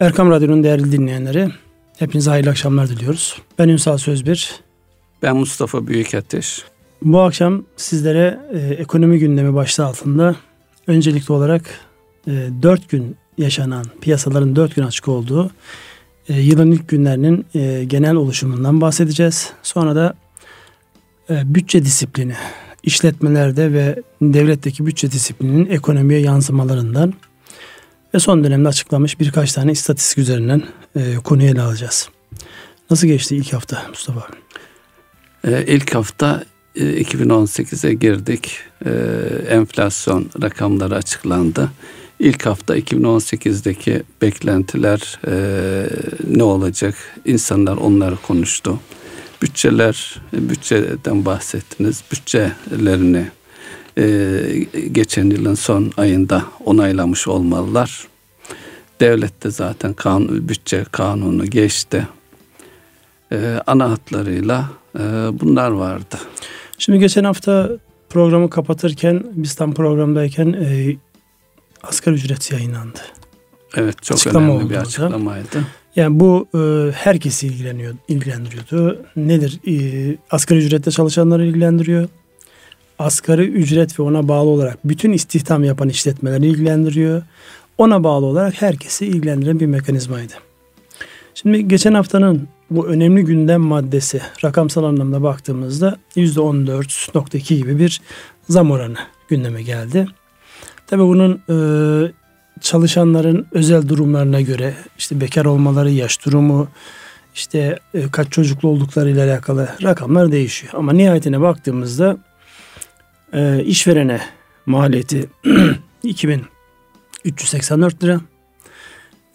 Erkam Radyo'nun değerli dinleyenleri, hepinize hayırlı akşamlar diliyoruz. Ben Ünsal Sözbir. Ben Mustafa Büyükateş. Bu akşam sizlere e, ekonomi gündemi başlığı altında öncelikli olarak e, 4 gün yaşanan, piyasaların 4 gün açık olduğu e, yılın ilk günlerinin e, genel oluşumundan bahsedeceğiz. Sonra da e, bütçe disiplini, işletmelerde ve devletteki bütçe disiplininin ekonomiye yansımalarından ve son dönemde açıklamış birkaç tane istatistik üzerinden e, konuyu ele alacağız. Nasıl geçti ilk hafta Mustafa abi? Ee, ilk hafta e, 2018'e girdik. Ee, enflasyon rakamları açıklandı. İlk hafta 2018'deki beklentiler e, ne olacak? İnsanlar onları konuştu. Bütçeler, bütçeden bahsettiniz. Bütçelerini e, geçen yılın son ayında onaylamış olmalılar. Devlet de zaten kanun, bütçe kanunu geçti. E, ana hatlarıyla e, bunlar vardı. Şimdi geçen hafta programı kapatırken biz tam programdayken e, asgari ücret yayınlandı. Evet çok Açıklama önemli bir açıklamaydı. Yani bu e, herkesi ilgileniyor, ilgilendiriyordu. Nedir? E, asgari ücrette çalışanları ilgilendiriyor. Asgari ücret ve ona bağlı olarak bütün istihdam yapan işletmeleri ilgilendiriyor. Ona bağlı olarak herkesi ilgilendiren bir mekanizmaydı. Şimdi geçen haftanın bu önemli gündem maddesi rakamsal anlamda baktığımızda %14.2 gibi bir zam oranı gündeme geldi. Tabii bunun e, çalışanların özel durumlarına göre işte bekar olmaları, yaş durumu, işte e, kaç çocuklu olduklarıyla alakalı rakamlar değişiyor. Ama nihayetine baktığımızda e, işverene maliyeti 2384 lira.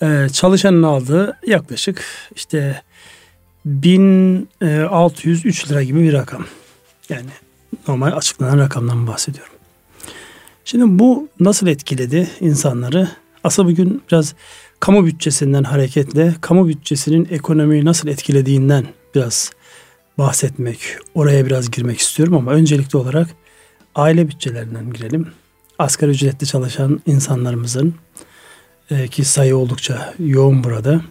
E, çalışanın aldığı yaklaşık işte 1603 lira gibi bir rakam. Yani normal açıklanan rakamdan bahsediyorum. Şimdi bu nasıl etkiledi insanları? Aslında bugün biraz kamu bütçesinden hareketle kamu bütçesinin ekonomiyi nasıl etkilediğinden biraz bahsetmek, oraya biraz girmek istiyorum ama öncelikli olarak aile bütçelerinden girelim. Asgari ücretli çalışan insanlarımızın e, ki sayı oldukça yoğun burada.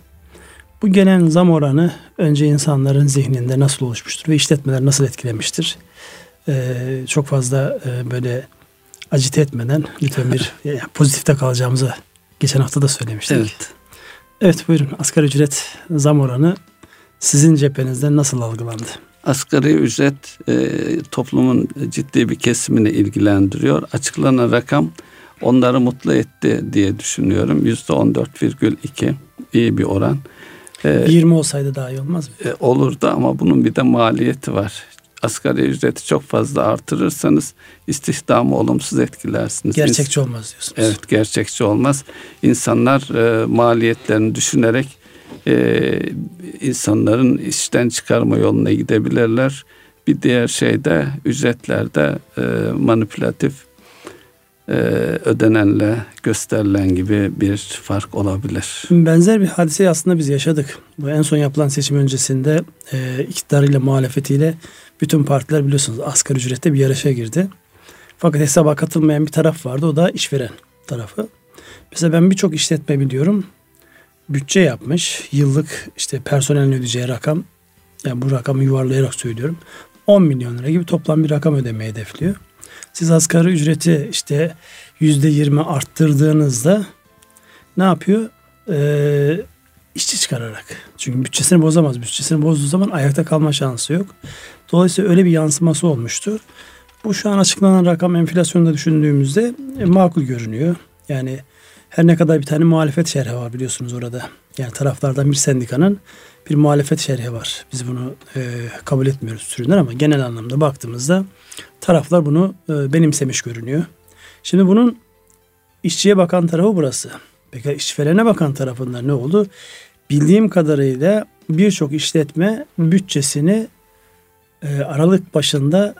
Bu gelen zam oranı önce insanların zihninde nasıl oluşmuştur ve işletmeler nasıl etkilemiştir? E, çok fazla e, böyle acite etmeden lütfen bir yani pozitifte kalacağımızı geçen hafta da söylemiştik. Evet. Evet buyurun asgari ücret zam oranı sizin cephenizden nasıl algılandı? Asgari ücret e, toplumun ciddi bir kesimini ilgilendiriyor. Açıklanan rakam onları mutlu etti diye düşünüyorum. Yüzde 14,2 iyi bir oran. E, 20 olsaydı daha iyi olmaz mı? E, olurdu ama bunun bir de maliyeti var. Asgari ücreti çok fazla artırırsanız istihdamı olumsuz etkilersiniz. Gerçekçi olmaz diyorsunuz. Evet gerçekçi olmaz. İnsanlar e, maliyetlerini düşünerek e, insanların işten çıkarma yoluna gidebilirler. Bir diğer şey de ücretlerde e, manipülatif e, ödenenle gösterilen gibi bir fark olabilir. Benzer bir hadiseyi aslında biz yaşadık. Bu en son yapılan seçim öncesinde e, iktidarıyla muhalefetiyle bütün partiler biliyorsunuz asgari ücrette bir yarışa girdi. Fakat hesaba katılmayan bir taraf vardı. O da işveren tarafı. Mesela ben birçok işletme biliyorum. Bütçe yapmış. Yıllık işte personelin ödeyeceği rakam. Yani bu rakamı yuvarlayarak söylüyorum. 10 milyon lira gibi toplam bir rakam ödemeyi hedefliyor. Siz asgari ücreti işte yüzde yirmi arttırdığınızda ne yapıyor? Ee, işçi çıkararak. Çünkü bütçesini bozamaz. Bütçesini bozduğu zaman ayakta kalma şansı yok. Dolayısıyla öyle bir yansıması olmuştur. Bu şu an açıklanan rakam enflasyonda düşündüğümüzde e, makul görünüyor. Yani her ne kadar bir tane muhalefet şerhi var biliyorsunuz orada. Yani taraflardan bir sendikanın bir muhalefet şerhi var. Biz bunu e, kabul etmiyoruz türünden ama genel anlamda baktığımızda taraflar bunu e, benimsemiş görünüyor. Şimdi bunun işçiye bakan tarafı burası. Peki işverene bakan tarafında ne oldu? Bildiğim kadarıyla birçok işletme bütçesini e, Aralık başında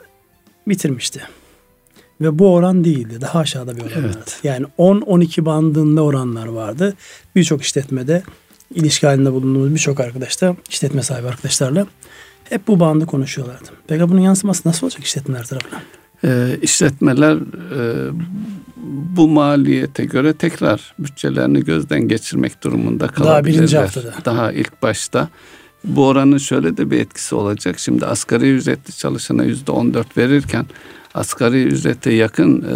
bitirmişti. Ve bu oran değildi. Daha aşağıda bir oran evet. vardı. Yani 10-12 bandında oranlar vardı. Birçok işletmede ilişki halinde bulunduğumuz birçok arkadaşta, işletme sahibi arkadaşlarla hep bu bandı konuşuyorlardı. Peki bunun yansıması nasıl olacak işletmeler tarafından? E, işletmeler e, bu maliyete göre tekrar bütçelerini gözden geçirmek durumunda kalabilirler. Daha birinci haftada. Daha ilk başta. Bu oranın şöyle de bir etkisi olacak. Şimdi asgari ücretli çalışana yüzde on dört verirken asgari ücrete yakın e,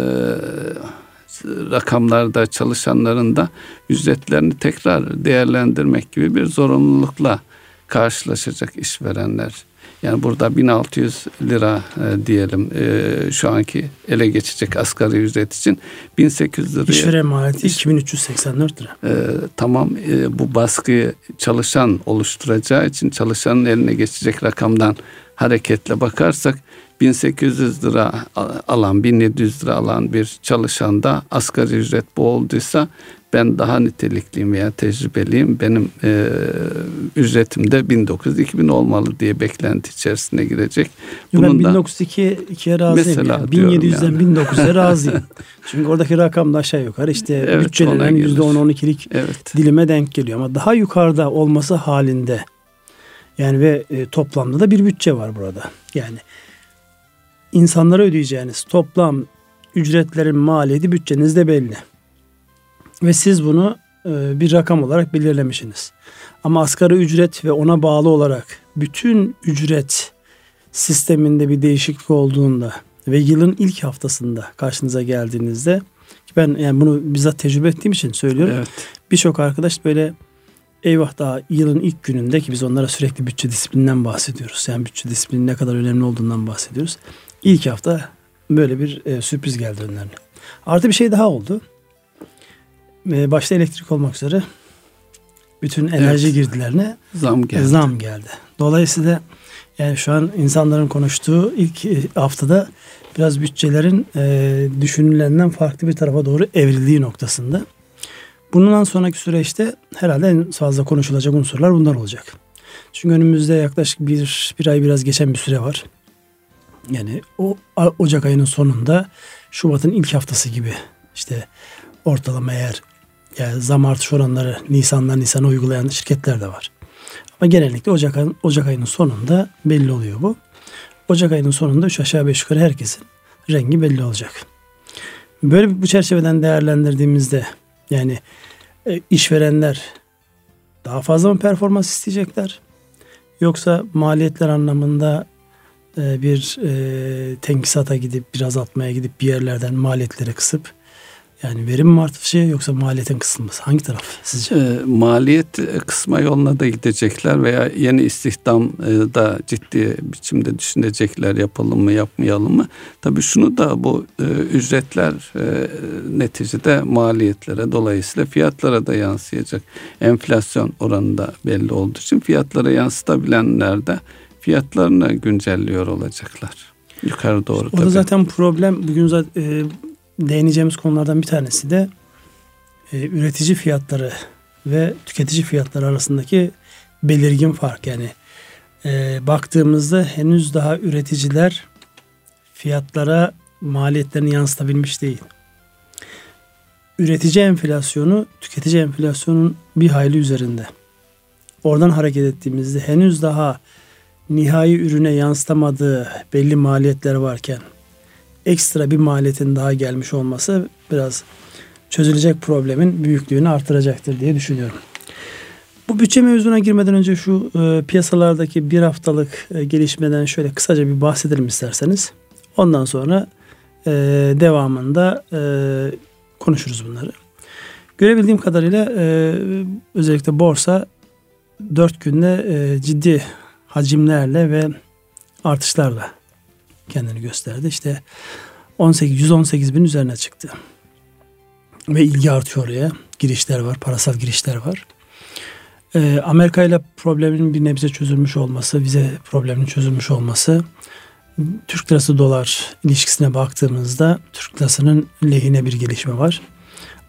rakamlarda çalışanların da ücretlerini tekrar değerlendirmek gibi bir zorunlulukla karşılaşacak işverenler. Yani burada 1600 lira e, diyelim e, şu anki ele geçecek asgari ücret için 1800 lira. İşveren maliyeti 2384 lira. E, tamam e, bu baskıyı çalışan oluşturacağı için çalışanın eline geçecek rakamdan hareketle bakarsak 1800 lira alan 1700 lira alan bir çalışanda asgari ücret bu olduysa ben daha nitelikliyim veya tecrübeliyim. Benim e, ücretim de 1900-2000 olmalı diye beklenti içerisine girecek. Bunun ben 1902'ye razıyım. Mesela yani. 1700'den yani. 1900'e razıyım. Çünkü oradaki rakam da aşağı yukarı işte evet, bütçelerin %10-12'lik evet. dilime denk geliyor. Ama daha yukarıda olması halinde yani ve e, toplamda da bir bütçe var burada. Yani insanlara ödeyeceğiniz toplam ücretlerin maliyeti bütçenizde belli. Ve siz bunu e, bir rakam olarak belirlemişsiniz. Ama asgari ücret ve ona bağlı olarak bütün ücret sisteminde bir değişiklik olduğunda ve yılın ilk haftasında karşınıza geldiğinizde ben yani bunu bizzat tecrübe ettiğim için söylüyorum. Evet. Birçok arkadaş böyle eyvah daha yılın ilk gününde ki biz onlara sürekli bütçe disiplininden bahsediyoruz. Yani bütçe disiplinin ne kadar önemli olduğundan bahsediyoruz. İlk hafta böyle bir e, sürpriz geldi önlerine. Artı bir şey daha oldu. E, başta elektrik olmak üzere bütün enerji evet. girdilerine zam geldi. zam geldi. Dolayısıyla yani şu an insanların konuştuğu ilk e, haftada biraz bütçelerin e, düşünülenden farklı bir tarafa doğru evrildiği noktasında. Bundan sonraki süreçte herhalde en fazla konuşulacak unsurlar bunlar olacak. Çünkü önümüzde yaklaşık bir, bir ay biraz geçen bir süre var. Yani o Ocak ayının sonunda Şubat'ın ilk haftası gibi işte ortalama eğer yani zam artış oranları Nisan'dan Nisan'a uygulayan şirketler de var. Ama genellikle Ocak, Ocak ayının sonunda belli oluyor bu. Ocak ayının sonunda 3 aşağı 5 yukarı herkesin rengi belli olacak. Böyle bu çerçeveden değerlendirdiğimizde yani e, işverenler daha fazla mı performans isteyecekler? Yoksa maliyetler anlamında e, bir e, tenkisata gidip biraz atmaya gidip bir yerlerden maliyetleri kısıp yani verim mi artışı yoksa maliyetin kısılması? Hangi taraf sizce? E, maliyet kısma yoluna da gidecekler veya yeni istihdam e, da ciddi biçimde düşünecekler yapalım mı yapmayalım mı? Tabii şunu da bu e, ücretler e, neticede maliyetlere dolayısıyla fiyatlara da yansıyacak. Enflasyon oranında belli olduğu için fiyatlara yansıtabilenler de fiyatlarını güncelliyor olacaklar. Yukarı doğru. Orada tabii. zaten problem bugün zaten e, değineceğimiz konulardan bir tanesi de e, üretici fiyatları ve tüketici fiyatları arasındaki belirgin fark. Yani e, baktığımızda henüz daha üreticiler fiyatlara maliyetlerini yansıtabilmiş değil. Üretici enflasyonu tüketici enflasyonun bir hayli üzerinde. Oradan hareket ettiğimizde henüz daha nihai ürüne yansıtamadığı belli maliyetler varken ekstra bir maliyetin daha gelmiş olması biraz çözülecek problemin büyüklüğünü artıracaktır diye düşünüyorum. Bu bütçe mevzuna girmeden önce şu e, piyasalardaki bir haftalık e, gelişmeden şöyle kısaca bir bahsedelim isterseniz. Ondan sonra e, devamında e, konuşuruz bunları. Görebildiğim kadarıyla e, özellikle borsa dört günde e, ciddi hacimlerle ve artışlarla kendini gösterdi. İşte 18 118 bin üzerine çıktı. Ve ilgi artıyor oraya. Girişler var, parasal girişler var. Ee, Amerika ile problemin bir nebze çözülmüş olması, vize probleminin çözülmüş olması, Türk lirası dolar ilişkisine baktığımızda Türk lirasının lehine bir gelişme var.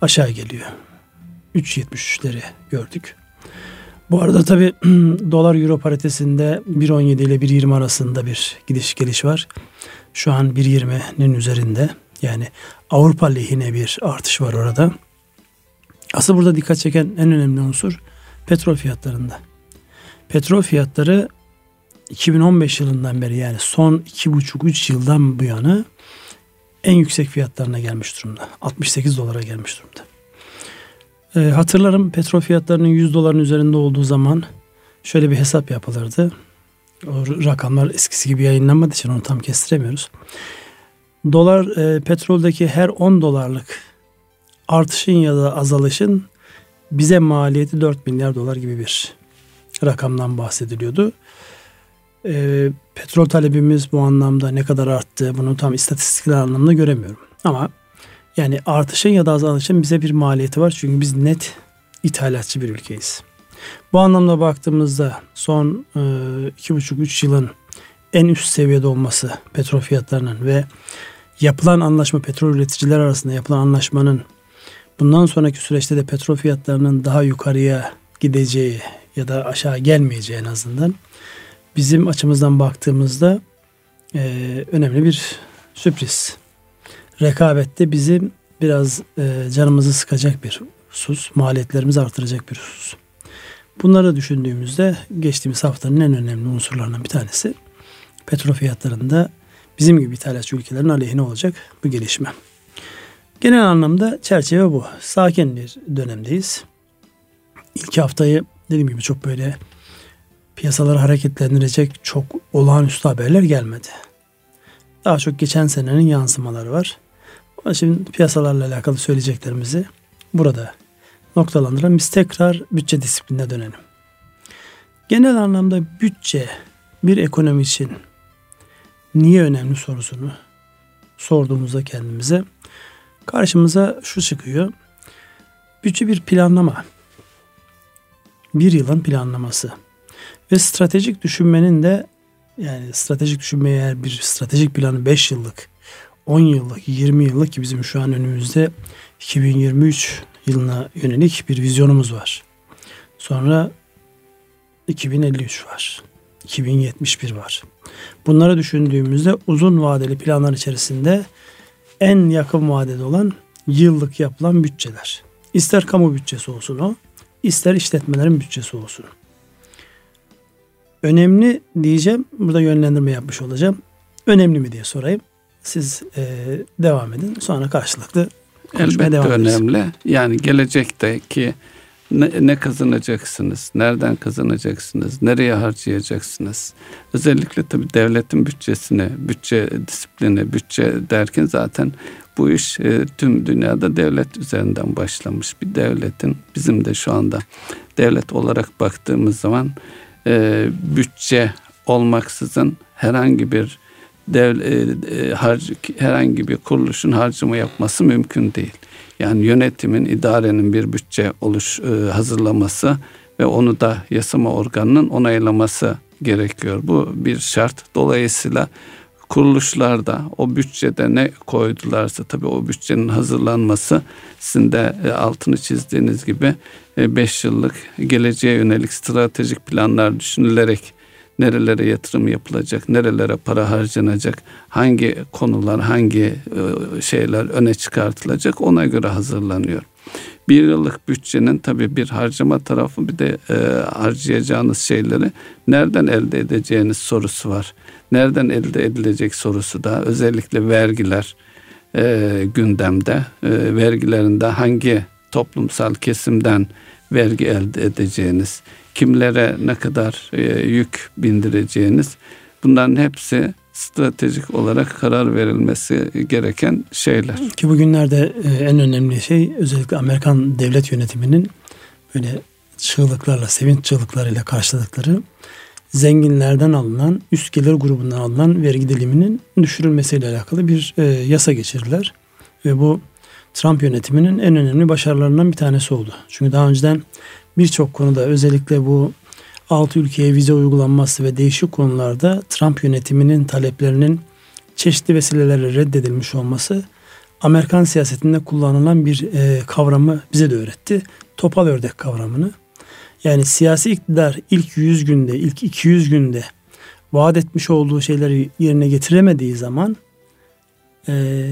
Aşağı geliyor. 3.73'leri gördük. Bu arada tabi dolar euro paritesinde 1.17 ile 1.20 arasında bir gidiş geliş var. Şu an 1.20'nin üzerinde. Yani Avrupa lehine bir artış var orada. Asıl burada dikkat çeken en önemli unsur petrol fiyatlarında. Petrol fiyatları 2015 yılından beri yani son 2,5-3 yıldan bu yana en yüksek fiyatlarına gelmiş durumda. 68 dolara gelmiş durumda. E, hatırlarım petrol fiyatlarının 100 doların üzerinde olduğu zaman şöyle bir hesap yapılırdı. O rakamlar eskisi gibi yayınlanmadığı için onu tam kestiremiyoruz. Dolar e, petroldeki her 10 dolarlık artışın ya da azalışın bize maliyeti 4 milyar dolar gibi bir rakamdan bahsediliyordu. E, petrol talebimiz bu anlamda ne kadar arttı bunu tam istatistikler anlamda göremiyorum. Ama yani artışın ya da azalışın bize bir maliyeti var. Çünkü biz net ithalatçı bir ülkeyiz. Bu anlamda baktığımızda son e, iki buçuk üç yılın en üst seviyede olması petrol fiyatlarının ve yapılan anlaşma petrol üreticiler arasında yapılan anlaşmanın bundan sonraki süreçte de petrol fiyatlarının daha yukarıya gideceği ya da aşağı gelmeyeceği en azından bizim açımızdan baktığımızda e, önemli bir sürpriz. Rekabette bizim biraz e, canımızı sıkacak bir husus, maliyetlerimizi artıracak bir husus. Bunları düşündüğümüzde geçtiğimiz haftanın en önemli unsurlarından bir tanesi petrol fiyatlarında bizim gibi ithalatçı ülkelerin aleyhine olacak bu gelişme. Genel anlamda çerçeve bu. Sakin bir dönemdeyiz. İlk haftayı dediğim gibi çok böyle piyasaları hareketlendirecek çok olağanüstü haberler gelmedi. Daha çok geçen senenin yansımaları var. Şimdi piyasalarla alakalı söyleyeceklerimizi burada noktalandıralım. Biz tekrar bütçe disiplinine dönelim. Genel anlamda bütçe bir ekonomi için niye önemli sorusunu sorduğumuzda kendimize karşımıza şu çıkıyor. Bütçe bir planlama. Bir yılın planlaması. Ve stratejik düşünmenin de yani stratejik düşünmeye eğer bir stratejik planı 5 yıllık, 10 yıllık, 20 yıllık ki bizim şu an önümüzde 2023 yılına yönelik bir vizyonumuz var. Sonra 2053 var. 2071 var. Bunları düşündüğümüzde uzun vadeli planlar içerisinde en yakın vadede olan yıllık yapılan bütçeler. İster kamu bütçesi olsun o, ister işletmelerin bütçesi olsun. Önemli diyeceğim, burada yönlendirme yapmış olacağım. Önemli mi diye sorayım. Siz e, devam edin, sonra karşılıklı Elbette devam önemli. Yani gelecekteki ne, ne kazanacaksınız? Nereden kazanacaksınız? Nereye harcayacaksınız? Özellikle tabii devletin bütçesini, bütçe disiplini, bütçe derken zaten bu iş e, tüm dünyada devlet üzerinden başlamış bir devletin bizim de şu anda devlet olarak baktığımız zaman e, bütçe olmaksızın herhangi bir dev, e, e, harc, herhangi bir kuruluşun harcama yapması mümkün değil. Yani yönetimin, idarenin bir bütçe oluş e, hazırlaması ve onu da yasama organının onaylaması gerekiyor. Bu bir şart. Dolayısıyla kuruluşlarda o bütçede ne koydularsa tabii o bütçenin hazırlanması sizin de altını çizdiğiniz gibi 5 e, yıllık geleceğe yönelik stratejik planlar düşünülerek nerelere yatırım yapılacak, nerelere para harcanacak, hangi konular, hangi e, şeyler öne çıkartılacak ona göre hazırlanıyor. Bir yıllık bütçenin tabii bir harcama tarafı bir de e, harcayacağınız şeyleri nereden elde edeceğiniz sorusu var. Nereden elde edilecek sorusu da özellikle vergiler e, gündemde. E, vergilerinde hangi toplumsal kesimden vergi elde edeceğiniz, kimlere ne kadar e, yük bindireceğiniz bunların hepsi stratejik olarak karar verilmesi gereken şeyler. Ki bugünlerde e, en önemli şey özellikle Amerikan devlet yönetiminin böyle çığlıklarla, sevinç çığlıklarıyla karşıladıkları zenginlerden alınan, üst gelir grubundan alınan vergi diliminin düşürülmesiyle alakalı bir e, yasa geçirdiler. Ve bu Trump yönetiminin en önemli başarılarından bir tanesi oldu. Çünkü daha önceden birçok konuda özellikle bu altı ülkeye vize uygulanması ve değişik konularda Trump yönetiminin taleplerinin çeşitli vesilelerle reddedilmiş olması Amerikan siyasetinde kullanılan bir e, kavramı bize de öğretti. Topal ördek kavramını. Yani siyasi iktidar ilk 100 günde, ilk 200 günde vaat etmiş olduğu şeyleri yerine getiremediği zaman e,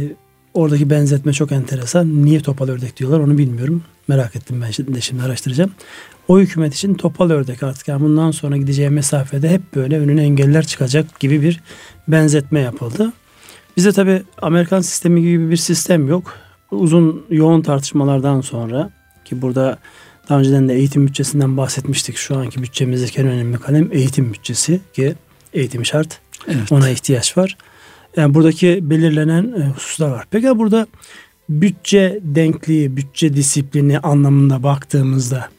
Oradaki benzetme çok enteresan. Niye topal ördek diyorlar onu bilmiyorum. Merak ettim ben şimdi, şimdi araştıracağım. O hükümet için topal ördek artık yani bundan sonra gideceği mesafede hep böyle önüne engeller çıkacak gibi bir benzetme yapıldı. Bizde tabi Amerikan sistemi gibi bir sistem yok. Uzun yoğun tartışmalardan sonra ki burada daha önceden de eğitim bütçesinden bahsetmiştik. Şu anki bütçemizdeki en önemli kalem eğitim bütçesi ki eğitim şart. Evet. Ona ihtiyaç var. Yani buradaki belirlenen e, hususlar var. Peki burada bütçe denkliği, bütçe disiplini anlamında baktığımızda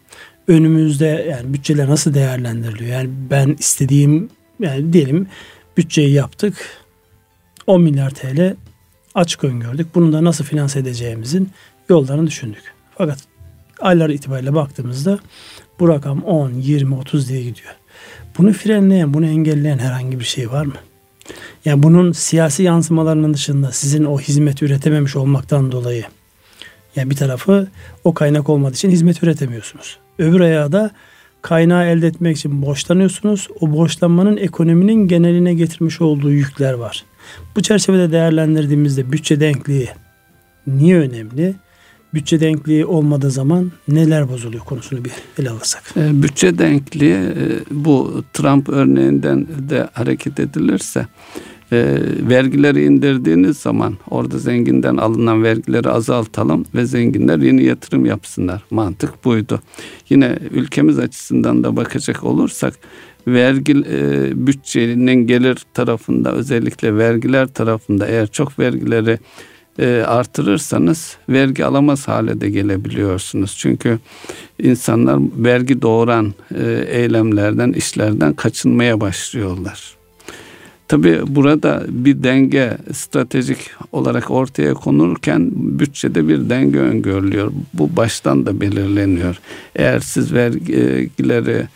önümüzde yani bütçeler nasıl değerlendiriliyor? Yani ben istediğim yani diyelim bütçeyi yaptık 10 milyar TL açık öngördük. Bunu da nasıl finanse edeceğimizin yollarını düşündük. Fakat aylar itibariyle baktığımızda bu rakam 10, 20, 30 diye gidiyor. Bunu frenleyen, bunu engelleyen herhangi bir şey var mı? Yani bunun siyasi yansımalarının dışında sizin o hizmet üretememiş olmaktan dolayı yani bir tarafı o kaynak olmadığı için hizmet üretemiyorsunuz. Öbür ayağı da kaynağı elde etmek için borçlanıyorsunuz. O borçlanmanın ekonominin geneline getirmiş olduğu yükler var. Bu çerçevede değerlendirdiğimizde bütçe denkliği niye önemli? Bütçe denkliği olmadığı zaman neler bozuluyor konusunu bir ele alırsak. E, bütçe denkliği e, bu Trump örneğinden de hareket edilirse e, vergileri indirdiğiniz zaman orada zenginden alınan vergileri azaltalım ve zenginler yeni yatırım yapsınlar. Mantık buydu. Yine ülkemiz açısından da bakacak olursak vergi e, bütçenin gelir tarafında özellikle vergiler tarafında eğer çok vergileri e, artırırsanız vergi alamaz hale de gelebiliyorsunuz. Çünkü insanlar vergi doğuran e, eylemlerden, işlerden kaçınmaya başlıyorlar. Tabi burada bir denge stratejik olarak ortaya konurken bütçede bir denge öngörülüyor. Bu baştan da belirleniyor. Eğer siz vergileri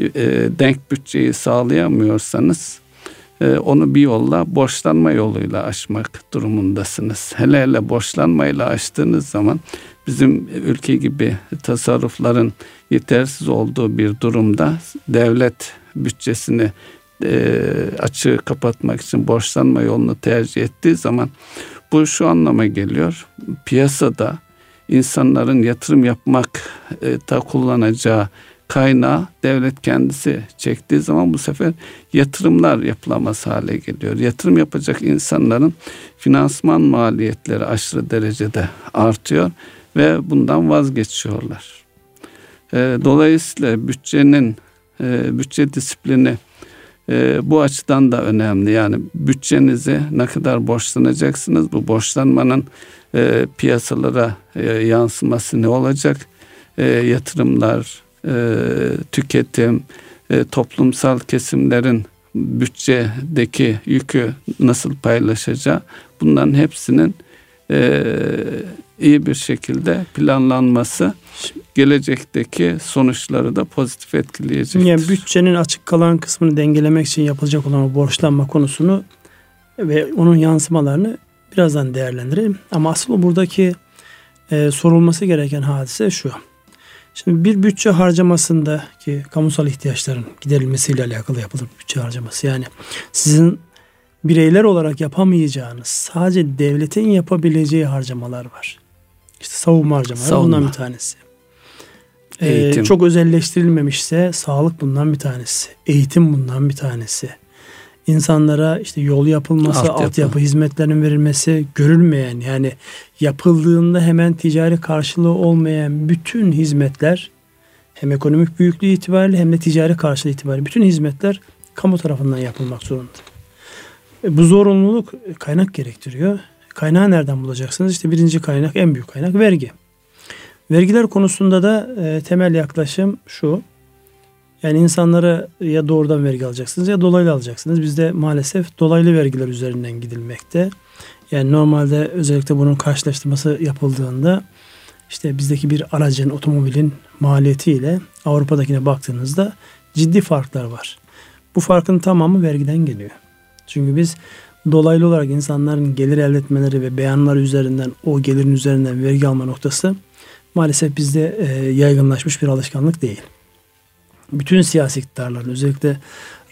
e, denk bütçeyi sağlayamıyorsanız onu bir yolla borçlanma yoluyla aşmak durumundasınız. Hele hele borçlanmayla aştığınız zaman bizim ülke gibi tasarrufların yetersiz olduğu bir durumda devlet bütçesini e, açığı kapatmak için borçlanma yolunu tercih ettiği zaman bu şu anlama geliyor. Piyasada insanların yatırım yapmak e, da kullanacağı kaynağı devlet kendisi çektiği zaman bu sefer yatırımlar yapılamaz hale geliyor. Yatırım yapacak insanların finansman maliyetleri aşırı derecede artıyor ve bundan vazgeçiyorlar. Ee, dolayısıyla bütçenin e, bütçe disiplini e, bu açıdan da önemli. Yani bütçenizi ne kadar borçlanacaksınız? Bu borçlanmanın e, piyasalara yansıması ne olacak? yatırımlar, e, tüketim, e, toplumsal kesimlerin bütçedeki yükü nasıl paylaşacağı bunların hepsinin e, iyi bir şekilde planlanması gelecekteki sonuçları da pozitif etkileyecektir. Yani bütçenin açık kalan kısmını dengelemek için yapılacak olan borçlanma konusunu ve onun yansımalarını birazdan değerlendirelim. Ama asıl buradaki e, sorulması gereken hadise şu. Şimdi bir bütçe harcamasında ki kamusal ihtiyaçların giderilmesiyle alakalı yapılır bütçe harcaması. Yani sizin bireyler olarak yapamayacağınız sadece devletin yapabileceği harcamalar var. İşte savunma harcamaları savunma. bundan bir tanesi. Ee, çok özelleştirilmemişse sağlık bundan bir tanesi. Eğitim bundan bir tanesi insanlara işte yol yapılması, altyapı, altyapı hizmetlerinin verilmesi görülmeyen yani yapıldığında hemen ticari karşılığı olmayan bütün hizmetler hem ekonomik büyüklüğü itibariyle hem de ticari karşılığı itibariyle bütün hizmetler kamu tarafından yapılmak zorunda. E, bu zorunluluk kaynak gerektiriyor. Kaynağı nereden bulacaksınız? İşte birinci kaynak, en büyük kaynak vergi. Vergiler konusunda da e, temel yaklaşım şu. Yani insanlara ya doğrudan vergi alacaksınız ya dolaylı alacaksınız. Bizde maalesef dolaylı vergiler üzerinden gidilmekte. Yani normalde özellikle bunun karşılaştırması yapıldığında işte bizdeki bir aracın, otomobilin maliyetiyle Avrupa'dakine baktığınızda ciddi farklar var. Bu farkın tamamı vergiden geliyor. Çünkü biz dolaylı olarak insanların gelir elde etmeleri ve beyanlar üzerinden o gelirin üzerinden vergi alma noktası maalesef bizde e, yaygınlaşmış bir alışkanlık değil bütün siyasi iktidarların özellikle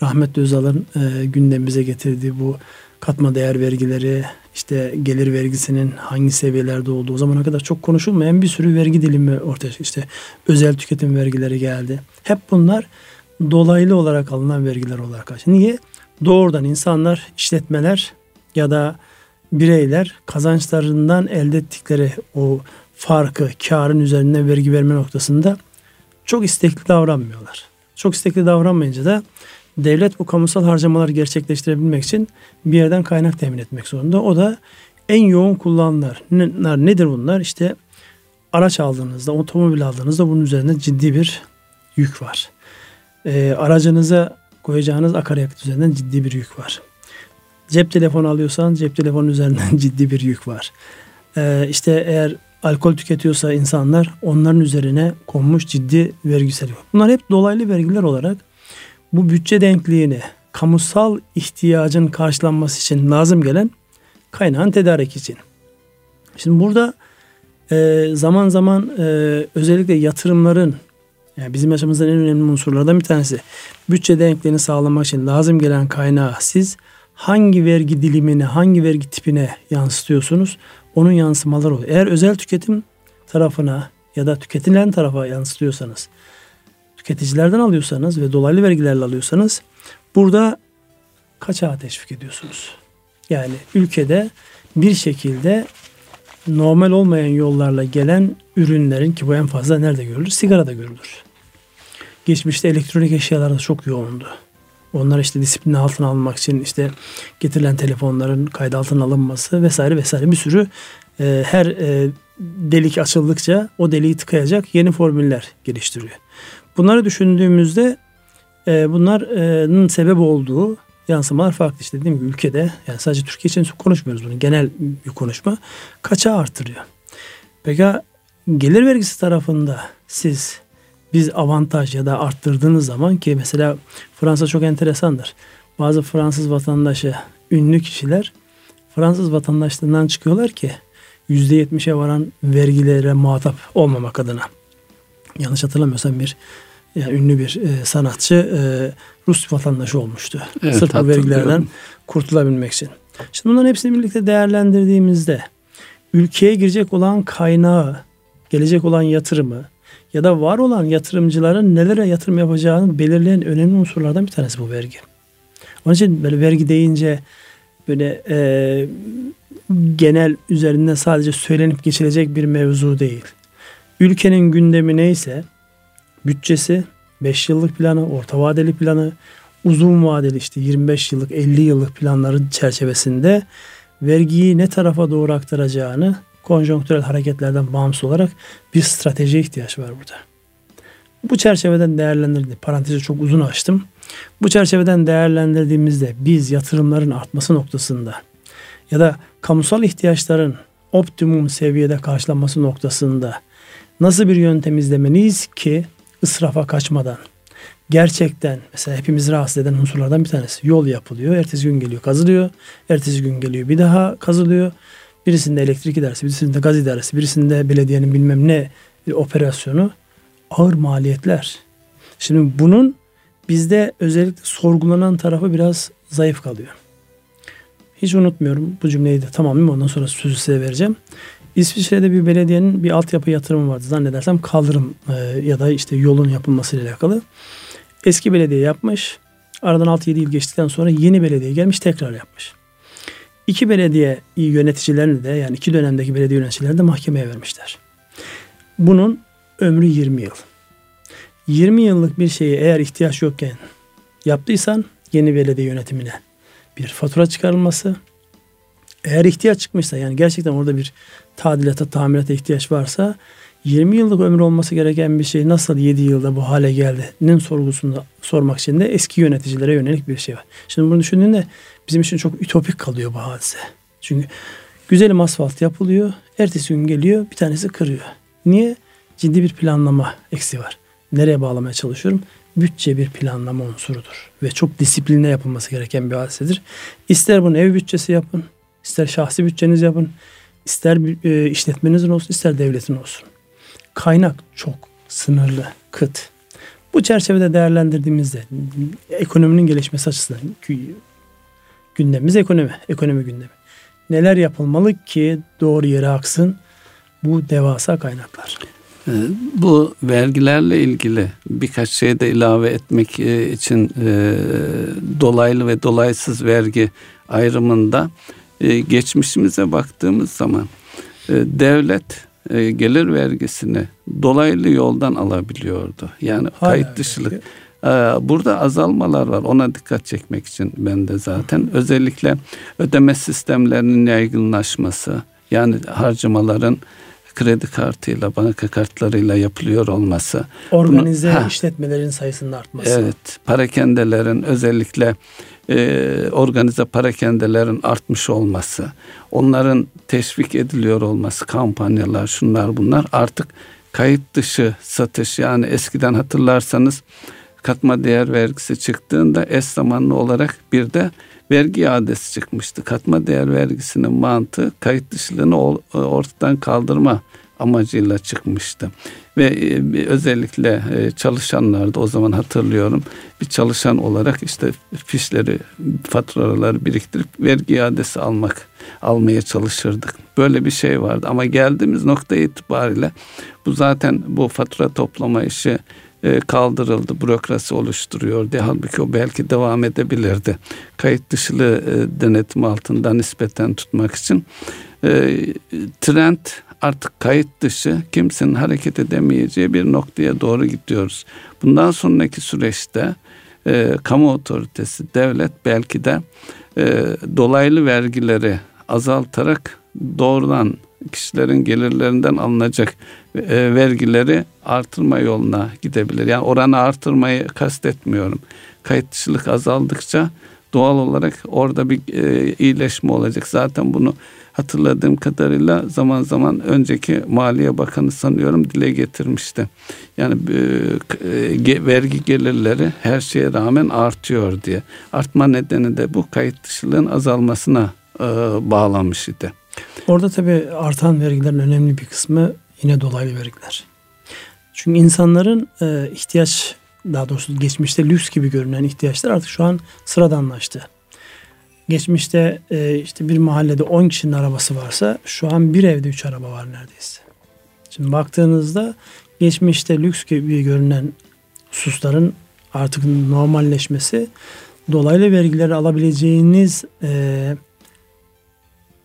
rahmetli Özal'ın e, gündemimize getirdiği bu katma değer vergileri, işte gelir vergisinin hangi seviyelerde olduğu o zamana kadar çok konuşulmayan bir sürü vergi dilimi ortaya çıktı. İşte özel tüketim vergileri geldi. Hep bunlar dolaylı olarak alınan vergiler olarak karşı. Niye? Doğrudan insanlar, işletmeler ya da bireyler kazançlarından elde ettikleri o farkı, karın üzerine vergi verme noktasında çok istekli davranmıyorlar. Çok istekli davranmayınca da devlet bu kamusal harcamaları gerçekleştirebilmek için bir yerden kaynak temin etmek zorunda. O da en yoğun kullanılanlar nedir bunlar? İşte araç aldığınızda, otomobil aldığınızda bunun üzerinde ciddi bir yük var. E, aracınıza koyacağınız akaryakıt üzerinden ciddi bir yük var. Cep telefonu alıyorsan cep telefonu üzerinden ciddi bir yük var. E, işte eğer alkol tüketiyorsa insanlar onların üzerine konmuş ciddi vergisel yok. Bunlar hep dolaylı vergiler olarak bu bütçe denkliğini kamusal ihtiyacın karşılanması için lazım gelen kaynağın tedarik için. Şimdi burada e, zaman zaman e, özellikle yatırımların yani bizim yaşamımızın en önemli unsurlardan bir tanesi bütçe denkliğini sağlamak için lazım gelen kaynağı siz hangi vergi dilimine, hangi vergi tipine yansıtıyorsunuz? Onun yansımaları oluyor. Eğer özel tüketim tarafına ya da tüketilen tarafa yansıtıyorsanız, tüketicilerden alıyorsanız ve dolaylı vergilerle alıyorsanız burada kaçağı teşvik ediyorsunuz? Yani ülkede bir şekilde normal olmayan yollarla gelen ürünlerin ki bu en fazla nerede görülür? Sigarada görülür. Geçmişte elektronik eşyalarda çok yoğundu. Onlar işte disiplin altına almak için işte getirilen telefonların kayda altına alınması vesaire vesaire bir sürü e, her e, delik açıldıkça o deliği tıkayacak yeni formüller geliştiriyor. Bunları düşündüğümüzde e, bunların sebep olduğu yansımalar farklı. İşte dediğim gibi ülkede yani sadece Türkiye için konuşmuyoruz bunu. Genel bir konuşma. Kaça artırıyor? Peki gelir vergisi tarafında siz biz avantaj ya da arttırdığınız zaman ki mesela Fransa çok enteresandır. Bazı Fransız vatandaşı ünlü kişiler Fransız vatandaşlığından çıkıyorlar ki %70'e varan vergilere muhatap olmamak adına. Yanlış hatırlamıyorsam bir yani ünlü bir e, sanatçı e, Rus vatandaşı olmuştu. Evet, Sırf bu vergilerden kurtulabilmek için. Şimdi bunların hepsini birlikte değerlendirdiğimizde ülkeye girecek olan kaynağı, gelecek olan yatırımı ya da var olan yatırımcıların nelere yatırım yapacağını belirleyen önemli unsurlardan bir tanesi bu vergi. Onun için böyle vergi deyince böyle e, genel üzerinde sadece söylenip geçilecek bir mevzu değil. Ülkenin gündemi neyse bütçesi, 5 yıllık planı, orta vadeli planı, uzun vadeli işte 25 yıllık 50 yıllık planların çerçevesinde vergiyi ne tarafa doğru aktaracağını konjonktürel hareketlerden bağımsız olarak bir stratejiye ihtiyaç var burada. Bu çerçeveden değerlendirdi. Parantezi çok uzun açtım. Bu çerçeveden değerlendirdiğimizde biz yatırımların artması noktasında ya da kamusal ihtiyaçların optimum seviyede karşılanması noktasında nasıl bir yöntem izlemeliyiz ki ısrafa kaçmadan gerçekten mesela hepimizi rahatsız eden unsurlardan bir tanesi. Yol yapılıyor. Ertesi gün geliyor kazılıyor. Ertesi gün geliyor bir daha kazılıyor. Birisinde elektrik idaresi, birisinde gaz idaresi, birisinde belediyenin bilmem ne bir operasyonu ağır maliyetler. Şimdi bunun bizde özellikle sorgulanan tarafı biraz zayıf kalıyor. Hiç unutmuyorum bu cümleyi de tamamlayayım ondan sonra sözü size vereceğim. İsviçre'de bir belediyenin bir altyapı yatırımı vardı zannedersem kaldırım e, ya da işte yolun yapılmasıyla alakalı. Eski belediye yapmış. Aradan 6-7 yıl geçtikten sonra yeni belediye gelmiş tekrar yapmış. İki belediye yöneticilerini de yani iki dönemdeki belediye yöneticilerini de mahkemeye vermişler. Bunun ömrü 20 yıl. 20 yıllık bir şeyi eğer ihtiyaç yokken yaptıysan yeni belediye yönetimine bir fatura çıkarılması. Eğer ihtiyaç çıkmışsa yani gerçekten orada bir tadilata, tamirata ihtiyaç varsa 20 yıllık ömür olması gereken bir şey nasıl 7 yılda bu hale geldi'nin sorgusunu sormak için de eski yöneticilere yönelik bir şey var. Şimdi bunu düşündüğünde bizim için çok ütopik kalıyor bu hadise. Çünkü güzelim asfalt yapılıyor. Ertesi gün geliyor bir tanesi kırıyor. Niye? Ciddi bir planlama eksi var. Nereye bağlamaya çalışıyorum? Bütçe bir planlama unsurudur. Ve çok disiplinle yapılması gereken bir hadisedir. İster bunu ev bütçesi yapın, ister şahsi bütçeniz yapın, ister e, işletmenizin olsun, ister devletin olsun. Kaynak çok sınırlı, kıt. Bu çerçevede değerlendirdiğimizde ekonominin gelişmesi açısından gündemimiz ekonomi, ekonomi gündemi. Neler yapılmalı ki doğru yere aksın bu devasa kaynaklar. Ee, bu vergilerle ilgili birkaç şey de ilave etmek e, için e, dolaylı ve dolaysız vergi ayrımında e, geçmişimize baktığımız zaman devlet gelir vergisini dolaylı yoldan alabiliyordu. Yani Hala kayıt dışılık. Yani. Burada azalmalar var. Ona dikkat çekmek için ben de zaten özellikle ödeme sistemlerinin yaygınlaşması yani harcamaların kredi kartıyla, banka kartlarıyla yapılıyor olması. Organize Bunu, işletmelerin sayısının artması. Evet, parakendelerin özellikle e, organize parakendelerin artmış olması, onların teşvik ediliyor olması, kampanyalar, şunlar bunlar artık kayıt dışı satış yani eskiden hatırlarsanız katma değer vergisi çıktığında eş zamanlı olarak bir de vergi iadesi çıkmıştı. Katma değer vergisinin mantığı kayıt dışılığını ortadan kaldırma amacıyla çıkmıştı. Ve e, özellikle e, çalışanlarda o zaman hatırlıyorum bir çalışan olarak işte fişleri, faturaları biriktirip vergi iadesi almak almaya çalışırdık. Böyle bir şey vardı ama geldiğimiz nokta itibariyle bu zaten bu fatura toplama işi e, kaldırıldı, bürokrasi oluşturuyor diye. Halbuki o belki devam edebilirdi. Kayıt dışılı e, denetim altında nispeten tutmak için. E, trend artık kayıt dışı kimsenin hareket edemeyeceği bir noktaya doğru gidiyoruz. Bundan sonraki süreçte kamu otoritesi, devlet belki de dolaylı vergileri azaltarak doğrudan kişilerin gelirlerinden alınacak e, vergileri artırma yoluna gidebilir. Yani oranı artırmayı kastetmiyorum. Kayıt dışılık azaldıkça doğal olarak orada bir e, iyileşme olacak. Zaten bunu hatırladığım kadarıyla zaman zaman önceki Maliye Bakanı sanıyorum dile getirmişti. Yani e, vergi gelirleri her şeye rağmen artıyor diye. Artma nedeni de bu kayıt dışılığın azalmasına bağlanmış idi. Orada tabii artan vergilerin önemli bir kısmı yine dolaylı vergiler. Çünkü insanların e, ihtiyaç daha doğrusu geçmişte lüks gibi görünen ihtiyaçlar artık şu an sıradanlaştı. Geçmişte e, işte bir mahallede 10 kişinin arabası varsa şu an bir evde 3 araba var neredeyse. Şimdi baktığınızda geçmişte lüks gibi görünen hususların artık normalleşmesi dolaylı vergileri alabileceğiniz e,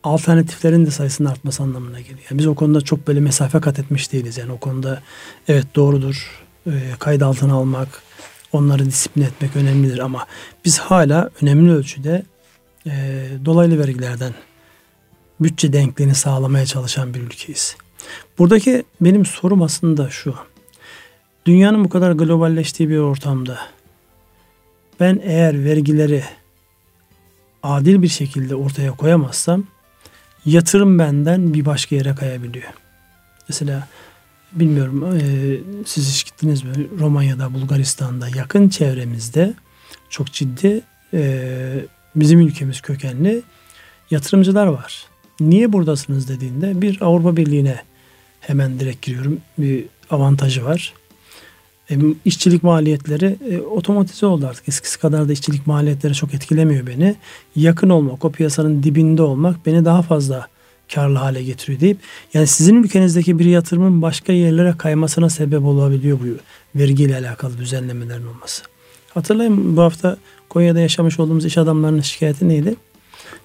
alternatiflerin de sayısının artması anlamına geliyor. Yani biz o konuda çok böyle mesafe kat etmiş değiliz. Yani o konuda evet doğrudur. E, kayıt altına almak, onları disiplin etmek önemlidir ama biz hala önemli ölçüde e, dolaylı vergilerden bütçe denkliğini sağlamaya çalışan bir ülkeyiz. Buradaki benim sorum aslında şu. Dünyanın bu kadar globalleştiği bir ortamda ben eğer vergileri adil bir şekilde ortaya koyamazsam yatırım benden bir başka yere kayabiliyor. Mesela bilmiyorum e, siz hiç gittiniz mi Romanya'da, Bulgaristan'da yakın çevremizde çok ciddi e, bizim ülkemiz kökenli yatırımcılar var. Niye buradasınız dediğinde bir Avrupa Birliği'ne hemen direkt giriyorum. Bir avantajı var. E, işçilik maliyetleri e, otomatize oldu artık. Eskisi kadar da işçilik maliyetleri çok etkilemiyor beni. Yakın olmak, o piyasanın dibinde olmak beni daha fazla karlı hale getiriyor deyip yani sizin ülkenizdeki bir yatırımın başka yerlere kaymasına sebep olabiliyor bu vergiyle alakalı düzenlemelerin olması. Hatırlayın bu hafta Konya'da yaşamış olduğumuz iş adamlarının şikayeti neydi?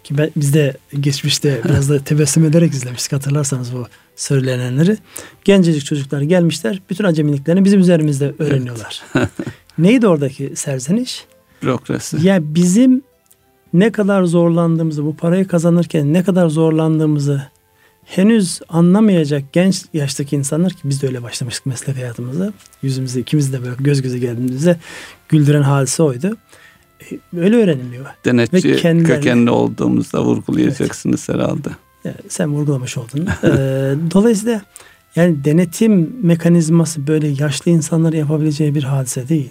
Ki ben, biz de geçmişte biraz da tebessüm ederek izlemiştik hatırlarsanız bu söylenenleri. Gencecik çocuklar gelmişler bütün acemiliklerini bizim üzerimizde öğreniyorlar. Evet. Neydi oradaki serzeniş? Bürokrasi. Ya bizim ne kadar zorlandığımızı, bu parayı kazanırken ne kadar zorlandığımızı henüz anlamayacak genç yaştaki insanlar ki biz de öyle başlamıştık meslek hayatımıza. Yüzümüzde ikimiz de böyle göz göze geldiğimizde güldüren hadise oydu. Öyle öğreniliyor. Denetçi kendilerine... kökenli olduğumuzda vurgulayacaksınız evet. herhalde. Sen vurgulamış oldun. ee, dolayısıyla yani denetim mekanizması böyle yaşlı insanları yapabileceği bir hadise değil.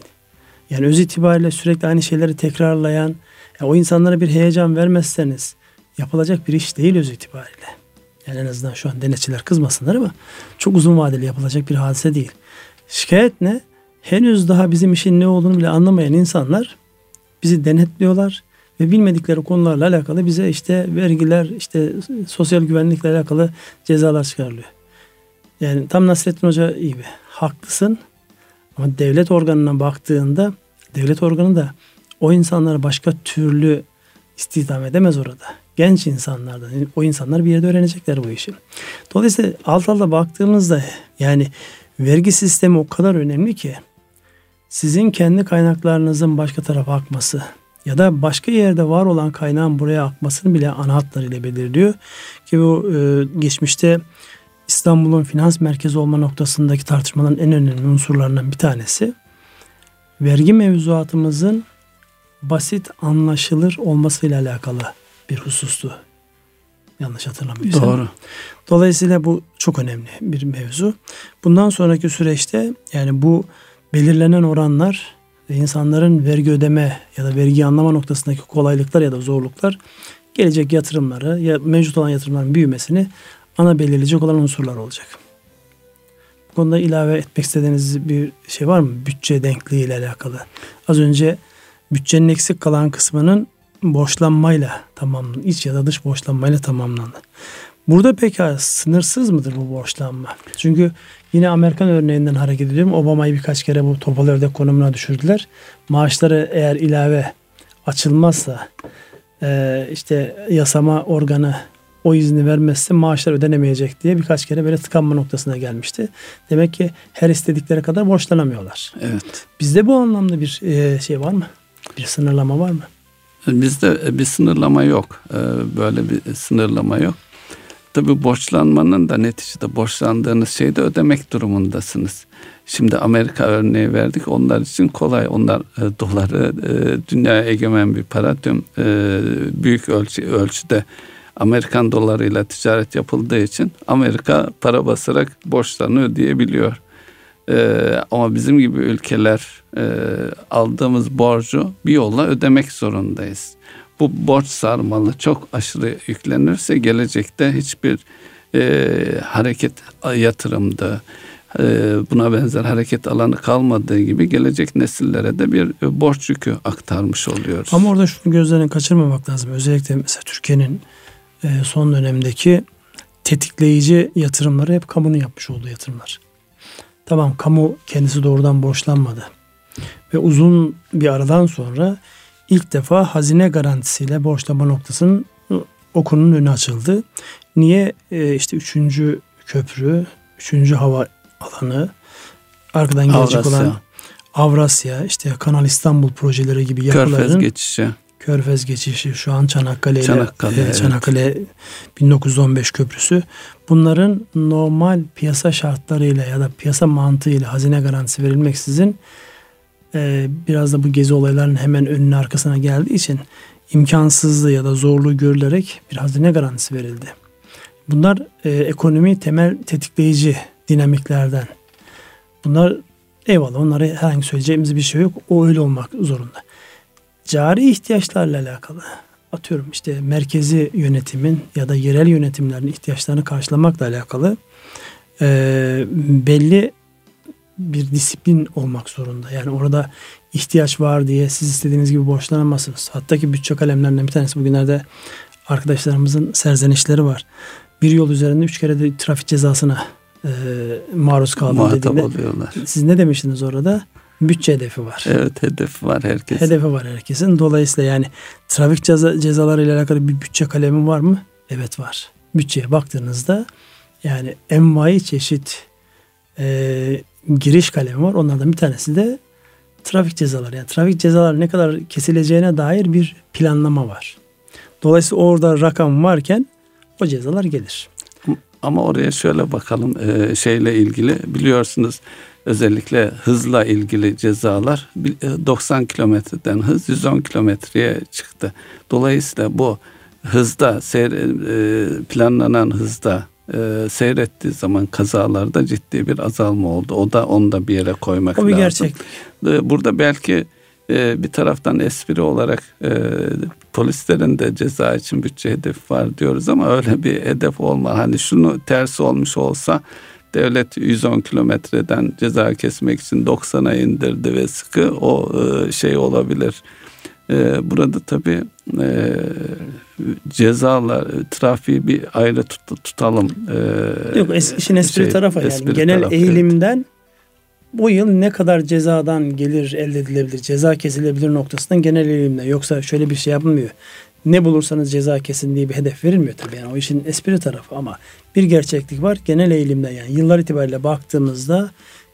Yani öz itibariyle sürekli aynı şeyleri tekrarlayan, yani o insanlara bir heyecan vermezseniz yapılacak bir iş değil öz itibariyle. Yani en azından şu an denetçiler kızmasınlar ama çok uzun vadeli yapılacak bir hadise değil. Şikayet ne? Henüz daha bizim işin ne olduğunu bile anlamayan insanlar bizi denetliyorlar ve bilmedikleri konularla alakalı bize işte vergiler, işte sosyal güvenlikle alakalı cezalar çıkarılıyor. Yani tam Nasrettin Hoca gibi haklısın ama devlet organına baktığında devlet organı da o insanları başka türlü istihdam edemez orada. genç insanlardan. O insanlar bir yerde öğrenecekler bu işi. Dolayısıyla alt alta baktığımızda yani vergi sistemi o kadar önemli ki sizin kendi kaynaklarınızın başka tarafa akması ya da başka yerde var olan kaynağın buraya akmasını bile ana hatlarıyla belirliyor. Ki bu e, geçmişte İstanbul'un finans merkezi olma noktasındaki tartışmaların en önemli unsurlarından bir tanesi vergi mevzuatımızın basit anlaşılır olmasıyla alakalı bir husustu. Yanlış hatırlamıyorsam. Doğru. Dolayısıyla bu çok önemli bir mevzu. Bundan sonraki süreçte yani bu belirlenen oranlar insanların vergi ödeme ya da vergi anlama noktasındaki kolaylıklar ya da zorluklar gelecek yatırımları ya mevcut olan yatırımların büyümesini ana belirleyecek olan unsurlar olacak. Bu konuda ilave etmek istediğiniz bir şey var mı? Bütçe denkliği ile alakalı. Az önce bütçenin eksik kalan kısmının borçlanmayla tamamlandı. İç ya da dış borçlanmayla tamamlandı. Burada peki sınırsız mıdır bu borçlanma? Çünkü yine Amerikan örneğinden hareket ediyorum. Obama'yı birkaç kere bu topal ördek konumuna düşürdüler. Maaşları eğer ilave açılmazsa işte yasama organı o izni vermezse maaşlar ödenemeyecek diye birkaç kere böyle tıkanma noktasına gelmişti. Demek ki her istedikleri kadar borçlanamıyorlar. Evet. Bizde bu anlamda bir şey var mı? Bir sınırlama var mı? Bizde bir sınırlama yok. Böyle bir sınırlama yok. Tabi borçlanmanın da neticede borçlandığınız şeyi de ödemek durumundasınız. Şimdi Amerika örneği verdik. Onlar için kolay. Onlar e, doları e, dünya egemen bir para. Tüm e, büyük ölçü, ölçüde Amerikan dolarıyla ticaret yapıldığı için Amerika para basarak borçlarını ödeyebiliyor. Ee, ama bizim gibi ülkeler e, aldığımız borcu bir yolla ödemek zorundayız. Bu borç sarmalı çok aşırı yüklenirse gelecekte hiçbir e, hareket yatırımda e, buna benzer hareket alanı kalmadığı gibi gelecek nesillere de bir borç yükü aktarmış oluyoruz. Ama orada şunu gözlerden kaçırmamak lazım. Özellikle mesela Türkiye'nin e, son dönemdeki tetikleyici yatırımları hep kamunun yapmış olduğu yatırımlar. Tamam kamu kendisi doğrudan borçlanmadı. Ve uzun bir aradan sonra ilk defa hazine garantisiyle borçlama noktasının okunun önü açıldı. Niye? Ee, işte üçüncü köprü, üçüncü hava alanı, arkadan gelecek Avrasya. olan Avrasya, işte Kanal İstanbul projeleri gibi yapıların Körfez geçişi. Körfez geçişi şu an Çanakkale ile Çanakkale, e, Çanakkale evet. 1915 köprüsü bunların normal piyasa şartlarıyla ya da piyasa mantığıyla hazine garantisi verilmeksizin e, biraz da bu gezi olaylarının hemen önüne arkasına geldiği için imkansızlığı ya da zorluğu görülerek bir hazine garantisi verildi. Bunlar e, ekonomi temel tetikleyici dinamiklerden. Bunlar eyvallah onlara herhangi söyleyeceğimiz bir şey yok. O öyle olmak zorunda cari ihtiyaçlarla alakalı atıyorum işte merkezi yönetimin ya da yerel yönetimlerin ihtiyaçlarını karşılamakla alakalı e, belli bir disiplin olmak zorunda. Yani orada ihtiyaç var diye siz istediğiniz gibi borçlanamazsınız. Hatta ki bütçe kalemlerinden bir tanesi bugünlerde arkadaşlarımızın serzenişleri var. Bir yol üzerinde üç kere de trafik cezasına e, maruz kaldı dediğinde. Oluyorlar. Siz ne demiştiniz orada? bütçe hedefi var. Evet hedefi var herkesin. Hedefi var herkesin. Dolayısıyla yani trafik ceza, cezaları ile alakalı bir bütçe kalemi var mı? Evet var. Bütçeye baktığınızda yani envai çeşit e, giriş kalemi var. Onlardan bir tanesi de trafik cezaları. Yani trafik cezaları ne kadar kesileceğine dair bir planlama var. Dolayısıyla orada rakam varken o cezalar gelir. Ama oraya şöyle bakalım e, şeyle ilgili biliyorsunuz özellikle hızla ilgili cezalar 90 e, kilometreden hız 110 kilometreye çıktı. Dolayısıyla bu hızda e, planlanan hızda e, seyrettiği zaman kazalarda ciddi bir azalma oldu. O da onu da bir yere koymak o bir lazım. Gerçek. Burada belki bir taraftan espri olarak polislerin de ceza için bütçe hedefi var diyoruz ama öyle bir hedef olma. Hani şunu tersi olmuş olsa devlet 110 kilometreden ceza kesmek için 90'a indirdi ve sıkı o e, şey olabilir. E, burada tabii e, cezalar, trafiği bir ayrı tut, tutalım. Yok işin espri şey, tarafı espri yani genel tarafı, eğilimden evet. bu yıl ne kadar cezadan gelir elde edilebilir, ceza kesilebilir noktasından genel eğilimden. Yoksa şöyle bir şey yapılmıyor. ne bulursanız ceza kesin diye bir hedef verilmiyor tabii. Yani o işin espri tarafı ama bir gerçeklik var. Genel eğilimde yani yıllar itibariyle baktığımızda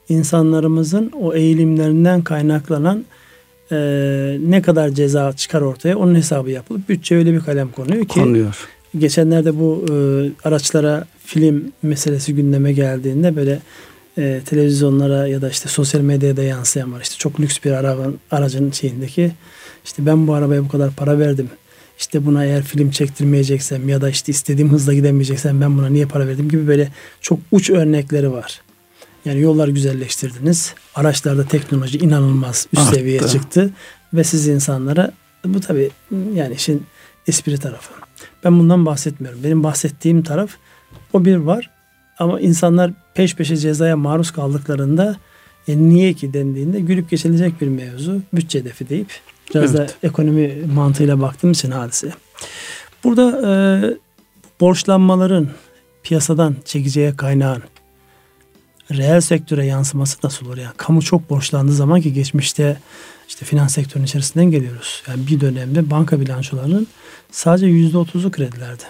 insanlarımızın o eğilimlerinden kaynaklanan e, ne kadar ceza çıkar ortaya onun hesabı yapılıp bütçe öyle bir kalem konuyor ki konuyor. geçenlerde bu e, araçlara film meselesi gündeme geldiğinde böyle e, televizyonlara ya da işte sosyal medyada yansıyan var. İşte çok lüks bir arabanın, aracın şeyindeki işte ben bu arabaya bu kadar para verdim. İşte buna eğer film çektirmeyeceksem ya da işte istediğim hızla gidemeyeceksem ben buna niye para verdim gibi böyle çok uç örnekleri var. Yani yollar güzelleştirdiniz. Araçlarda teknoloji inanılmaz üst Arttı. seviyeye çıktı. Ve siz insanlara bu tabi yani işin espri tarafı. Ben bundan bahsetmiyorum. Benim bahsettiğim taraf o bir var. Ama insanlar peş peşe cezaya maruz kaldıklarında e niye ki dendiğinde gülüp geçilecek bir mevzu. Bütçe hedefi deyip biraz evet. da ekonomi mantığıyla baktığım için hadise. Burada e, borçlanmaların piyasadan çekeceği kaynağın reel sektöre yansıması nasıl olur? Yani kamu çok borçlandığı zaman ki geçmişte işte finans sektörünün içerisinden geliyoruz. Yani bir dönemde banka bilançolarının sadece yüzde otuzu kredilerdi.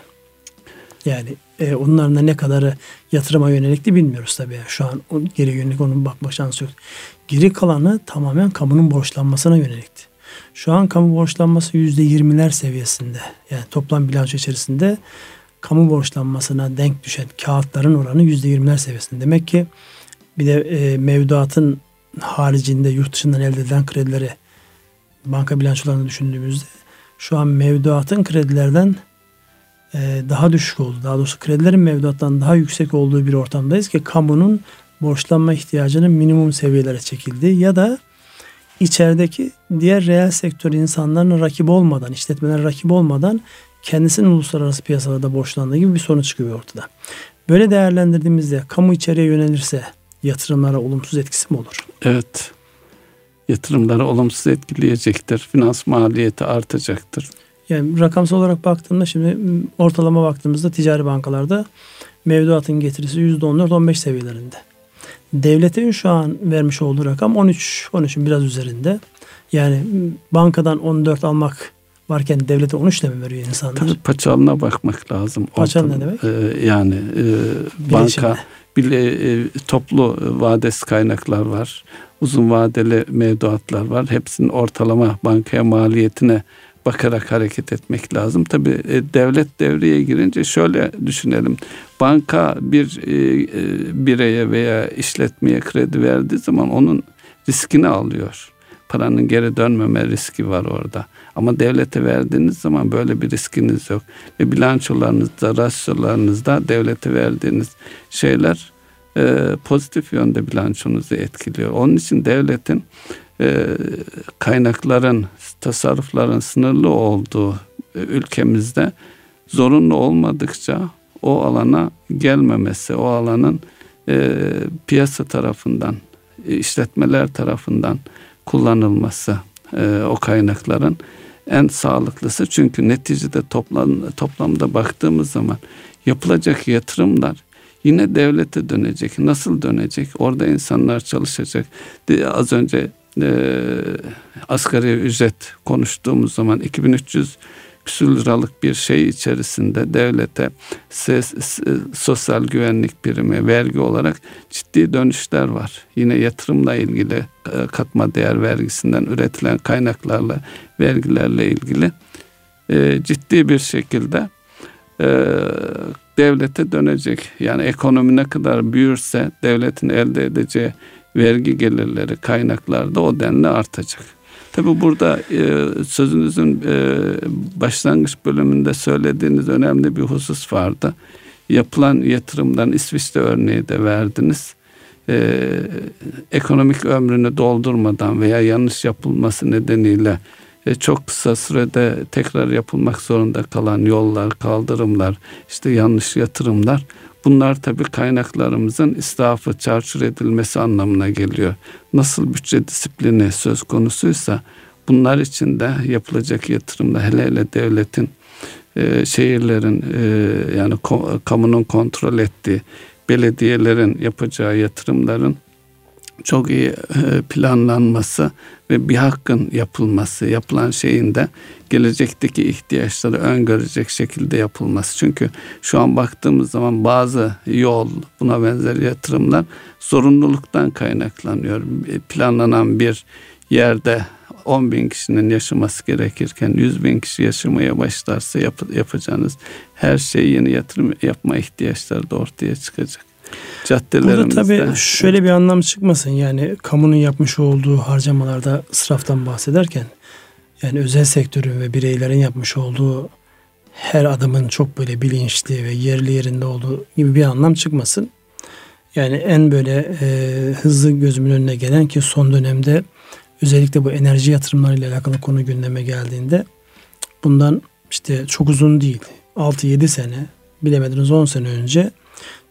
Yani e, onların da ne kadarı yatırıma yönelikti bilmiyoruz tabii. Yani şu an o, geri yönelik onun bakma şansı yok. Geri kalanı tamamen kamunun borçlanmasına yönelikti. Şu an kamu borçlanması yüzde yirmiler seviyesinde. Yani toplam bilanço içerisinde kamu borçlanmasına denk düşen kağıtların oranı yüzde yirmiler seviyesinde. Demek ki bir de e, mevduatın haricinde yurt dışından elde edilen kredileri banka bilançolarını düşündüğümüzde şu an mevduatın kredilerden e, daha düşük oldu. Daha doğrusu kredilerin mevduattan daha yüksek olduğu bir ortamdayız ki kamunun borçlanma ihtiyacının minimum seviyelere çekildi ya da içerideki diğer reel sektör insanların rakip olmadan, işletmeler rakip olmadan kendisinin uluslararası piyasalarda borçlandığı gibi bir sonuç çıkıyor ortada. Böyle değerlendirdiğimizde kamu içeriye yönelirse yatırımlara olumsuz etkisi mi olur? Evet. Yatırımları olumsuz etkileyecektir. Finans maliyeti artacaktır. Yani rakamsal olarak baktığımda şimdi ortalama baktığımızda ticari bankalarda mevduatın getirisi %14-15 seviyelerinde. Devletin şu an vermiş olduğu rakam 13, 13'ün biraz üzerinde. Yani bankadan 14 almak varken devlete 13 ile mi veriyor insanlar? Tabii paçalına bakmak lazım. Paçal ne demek? Ee, yani e, banka bile e, toplu vadesi kaynaklar var. Uzun vadeli mevduatlar var. Hepsinin ortalama bankaya maliyetine bakarak hareket etmek lazım. Tabi e, devlet devreye girince şöyle düşünelim. Banka bir e, e, bireye veya işletmeye kredi verdiği zaman onun riskini alıyor. Paranın geri dönmeme riski var orada. Ama devlete verdiğiniz zaman böyle bir riskiniz yok. Ve bilançolarınızda, rasyolarınızda devlete verdiğiniz şeyler e, pozitif yönde bilançonuzu etkiliyor. Onun için devletin e, kaynakların, tasarrufların sınırlı olduğu e, ülkemizde zorunlu olmadıkça o alana gelmemesi, o alanın e, piyasa tarafından, işletmeler tarafından kullanılması e, o kaynakların en sağlıklısı. Çünkü neticede toplam, toplamda baktığımız zaman yapılacak yatırımlar yine devlete dönecek. Nasıl dönecek? Orada insanlar çalışacak. Az önce e, asgari ücret konuştuğumuz zaman 2300 küsur liralık bir şey içerisinde devlete ses, sosyal güvenlik birimi, vergi olarak ciddi dönüşler var. Yine yatırımla ilgili e, katma değer vergisinden üretilen kaynaklarla, vergilerle ilgili e, ciddi bir şekilde e, devlete dönecek. Yani ekonomi ne kadar büyürse devletin elde edeceği vergi gelirleri, kaynaklar da o denli artacak. Tabi burada e, sözünüzün e, başlangıç bölümünde söylediğiniz önemli bir husus vardı. Yapılan yatırımdan İsviçre örneği de verdiniz. E, ekonomik ömrünü doldurmadan veya yanlış yapılması nedeniyle e, çok kısa sürede tekrar yapılmak zorunda kalan yollar, kaldırımlar, işte yanlış yatırımlar Bunlar tabii kaynaklarımızın israfı, çarçur edilmesi anlamına geliyor. Nasıl bütçe disiplini söz konusuysa bunlar için de yapılacak yatırımda hele hele devletin e, şehirlerin e, yani ko, kamunun kontrol ettiği belediyelerin yapacağı yatırımların çok iyi e, planlanması ve bir hakkın yapılması, yapılan şeyin de gelecekteki ihtiyaçları öngörecek şekilde yapılması. Çünkü şu an baktığımız zaman bazı yol, buna benzer yatırımlar zorunluluktan kaynaklanıyor. Planlanan bir yerde 10 bin kişinin yaşaması gerekirken 100 bin kişi yaşamaya başlarsa yap, yapacağınız her şey yeni yatırım yapma ihtiyaçları da ortaya çıkacak. Burada tabii şöyle bir anlam çıkmasın yani kamunun yapmış olduğu harcamalarda ısraftan bahsederken yani özel sektörün ve bireylerin yapmış olduğu her adımın çok böyle bilinçli ve yerli yerinde olduğu gibi bir anlam çıkmasın. Yani en böyle e, hızlı gözümün önüne gelen ki son dönemde özellikle bu enerji yatırımlarıyla alakalı konu gündeme geldiğinde bundan işte çok uzun değil 6-7 sene bilemediniz 10 sene önce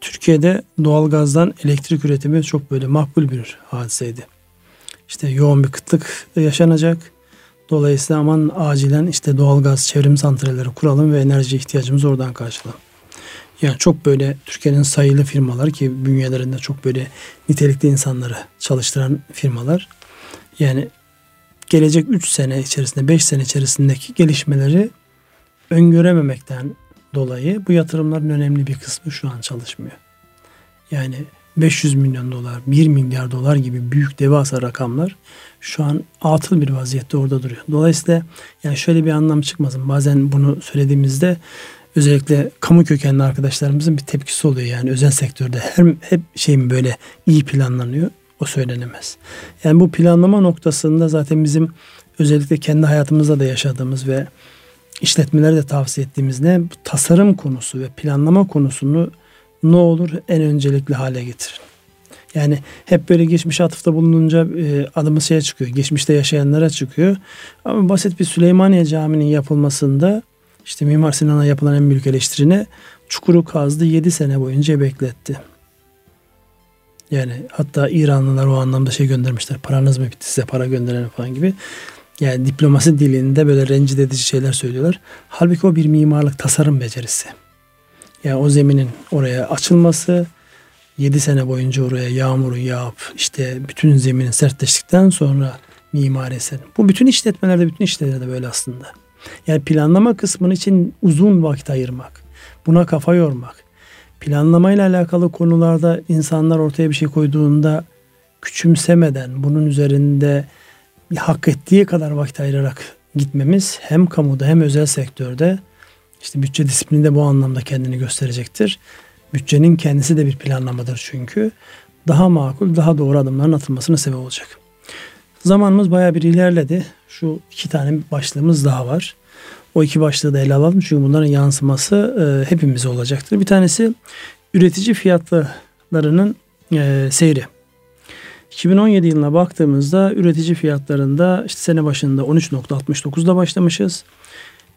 Türkiye'de doğalgazdan elektrik üretimi çok böyle makbul bir hadiseydi. İşte yoğun bir kıtlık yaşanacak. Dolayısıyla aman acilen işte doğalgaz çevrim santralleri kuralım ve enerji ihtiyacımızı oradan karşılayalım. Yani çok böyle Türkiye'nin sayılı firmalar ki bünyelerinde çok böyle nitelikli insanları çalıştıran firmalar. Yani gelecek 3 sene içerisinde 5 sene içerisindeki gelişmeleri öngörememekten dolayı bu yatırımların önemli bir kısmı şu an çalışmıyor. Yani 500 milyon dolar, 1 milyar dolar gibi büyük devasa rakamlar şu an atıl bir vaziyette orada duruyor. Dolayısıyla yani şöyle bir anlam çıkmasın. Bazen bunu söylediğimizde özellikle kamu kökenli arkadaşlarımızın bir tepkisi oluyor. Yani özel sektörde her hep şey mi böyle iyi planlanıyor? O söylenemez. Yani bu planlama noktasında zaten bizim özellikle kendi hayatımızda da yaşadığımız ve işletmelere de tavsiye ettiğimiz ne? Tasarım konusu ve planlama konusunu ne olur en öncelikli hale getirin. Yani hep böyle geçmiş atıfta bulununca e, adımız şeye çıkıyor. Geçmişte yaşayanlara çıkıyor. Ama basit bir Süleymaniye Camii'nin yapılmasında işte Mimar Sinan'a yapılan en büyük eleştirine çukuru kazdı 7 sene boyunca bekletti. Yani hatta İranlılar o anlamda şey göndermişler. Paranız mı bitti size para gönderelim falan gibi. Yani diplomasi dilinde böyle rencide edici şeyler söylüyorlar. Halbuki o bir mimarlık tasarım becerisi. Yani o zeminin oraya açılması, 7 sene boyunca oraya yağmuru yağıp işte bütün zeminin sertleştikten sonra mimar eser. Bu bütün işletmelerde, bütün işlerde böyle aslında. Yani planlama kısmının için uzun vakit ayırmak, buna kafa yormak, planlamayla alakalı konularda insanlar ortaya bir şey koyduğunda küçümsemeden bunun üzerinde hak ettiği kadar vakit ayırarak gitmemiz hem kamuda hem özel sektörde işte bütçe disiplini de bu anlamda kendini gösterecektir. Bütçenin kendisi de bir planlamadır çünkü. Daha makul, daha doğru adımların atılmasına sebep olacak. Zamanımız bayağı bir ilerledi. Şu iki tane başlığımız daha var. O iki başlığı da ele alalım çünkü bunların yansıması e, hepimize olacaktır. Bir tanesi üretici fiyatlarının e, seyri. 2017 yılına baktığımızda üretici fiyatlarında işte sene başında 13.69'da başlamışız.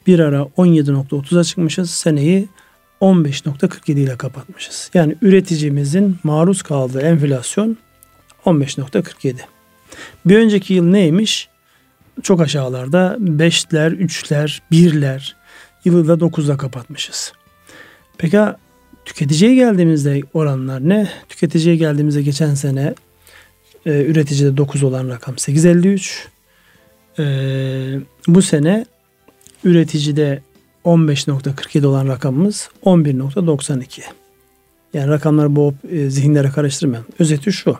Bir ara 17.30'a çıkmışız. Seneyi 15.47 ile kapatmışız. Yani üreticimizin maruz kaldığı enflasyon 15.47. Bir önceki yıl neymiş? Çok aşağılarda 5'ler, 3'ler, 1'ler yılı da 9'da kapatmışız. Peki tüketiciye geldiğimizde oranlar ne? Tüketiciye geldiğimizde geçen sene e, üreticide 9 olan rakam 8.53. E, bu sene üreticide 15.47 olan rakamımız 11.92. Yani rakamları boğup e, zihinlere karıştırmayalım. Özeti şu.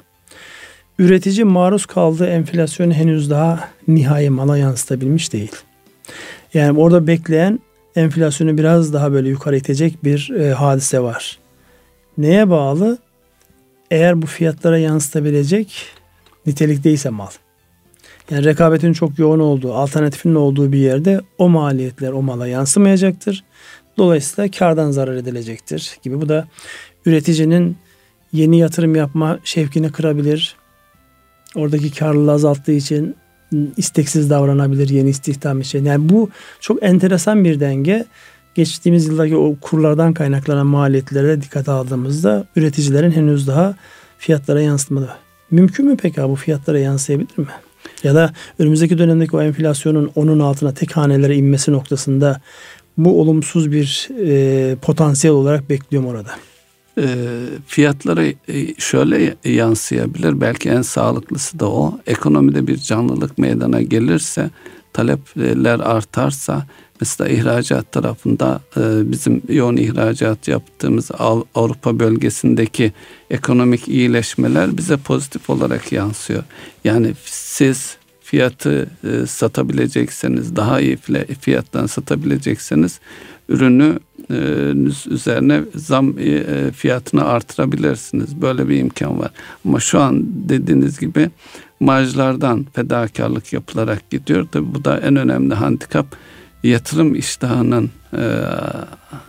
Üretici maruz kaldığı enflasyonu henüz daha nihai mala yansıtabilmiş değil. Yani orada bekleyen enflasyonu biraz daha böyle yukarı itecek bir e, hadise var. Neye bağlı? Eğer bu fiyatlara yansıtabilecek nitelikteyse mal. Yani rekabetin çok yoğun olduğu, alternatifin olduğu bir yerde o maliyetler o mala yansımayacaktır. Dolayısıyla kardan zarar edilecektir gibi. Bu da üreticinin yeni yatırım yapma şevkini kırabilir. Oradaki karlılığı azalttığı için isteksiz davranabilir yeni istihdam için. Yani bu çok enteresan bir denge. Geçtiğimiz yıldaki o kurlardan kaynaklanan maliyetlere dikkat aldığımızda üreticilerin henüz daha fiyatlara yansıtmadı. Mümkün mü peki bu fiyatlara yansıyabilir mi? Ya da önümüzdeki dönemdeki o enflasyonun onun altına tek hanelere inmesi noktasında bu olumsuz bir e, potansiyel olarak bekliyorum orada. e, fiyatlara e, şöyle yansıyabilir. Belki en sağlıklısı da o. Ekonomide bir canlılık meydana gelirse, talepler artarsa mesela ihracat tarafında e, bizim yoğun ihracat yaptığımız Avrupa bölgesindeki ekonomik iyileşmeler bize pozitif olarak yansıyor. Yani siz fiyatı e, satabilecekseniz, daha iyi fiyattan satabilecekseniz ürünü e, üzerine zam fiyatını artırabilirsiniz. Böyle bir imkan var. Ama şu an dediğiniz gibi marjlardan fedakarlık yapılarak gidiyor. Tabi bu da en önemli handikap yatırım iştahının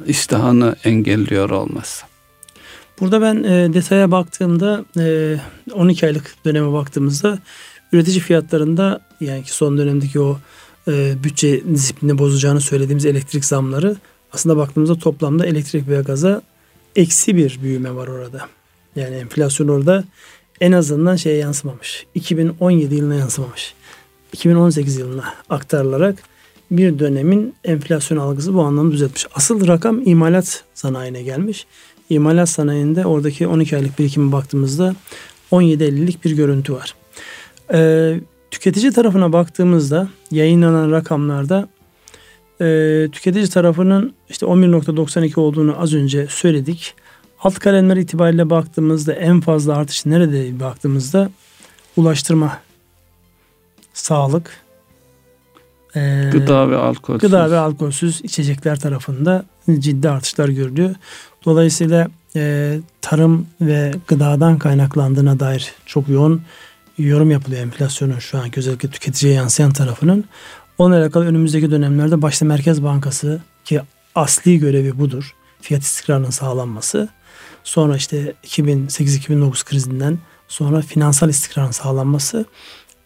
iştahını engelliyor olması. Burada ben e, detaya baktığımda e, 12 aylık döneme baktığımızda üretici fiyatlarında yani son dönemdeki o e, bütçe disiplini bozacağını söylediğimiz elektrik zamları aslında baktığımızda toplamda elektrik ve gaza eksi bir büyüme var orada. Yani enflasyon orada en azından şeye yansımamış. 2017 yılına yansımamış. 2018 yılına aktarılarak bir dönemin enflasyon algısı bu anlamda düzeltmiş. Asıl rakam imalat sanayine gelmiş. İmalat sanayinde oradaki 12 aylık birikime baktığımızda 17.50'lik bir görüntü var. Ee, tüketici tarafına baktığımızda yayınlanan rakamlarda e, tüketici tarafının işte 11.92 olduğunu az önce söyledik. Alt kalemler itibariyle baktığımızda en fazla artış nerede baktığımızda ulaştırma, sağlık, e, gıda ve alkolsüz. Gıda ve alkolsüz içecekler tarafında ciddi artışlar görülüyor. Dolayısıyla e, tarım ve gıdadan kaynaklandığına dair çok yoğun yorum yapılıyor enflasyonun şu an özellikle tüketiciye yansıyan tarafının. Onunla alakalı önümüzdeki dönemlerde başta Merkez Bankası ki asli görevi budur. Fiyat istikrarının sağlanması. Sonra işte 2008-2009 krizinden sonra finansal istikrarın sağlanması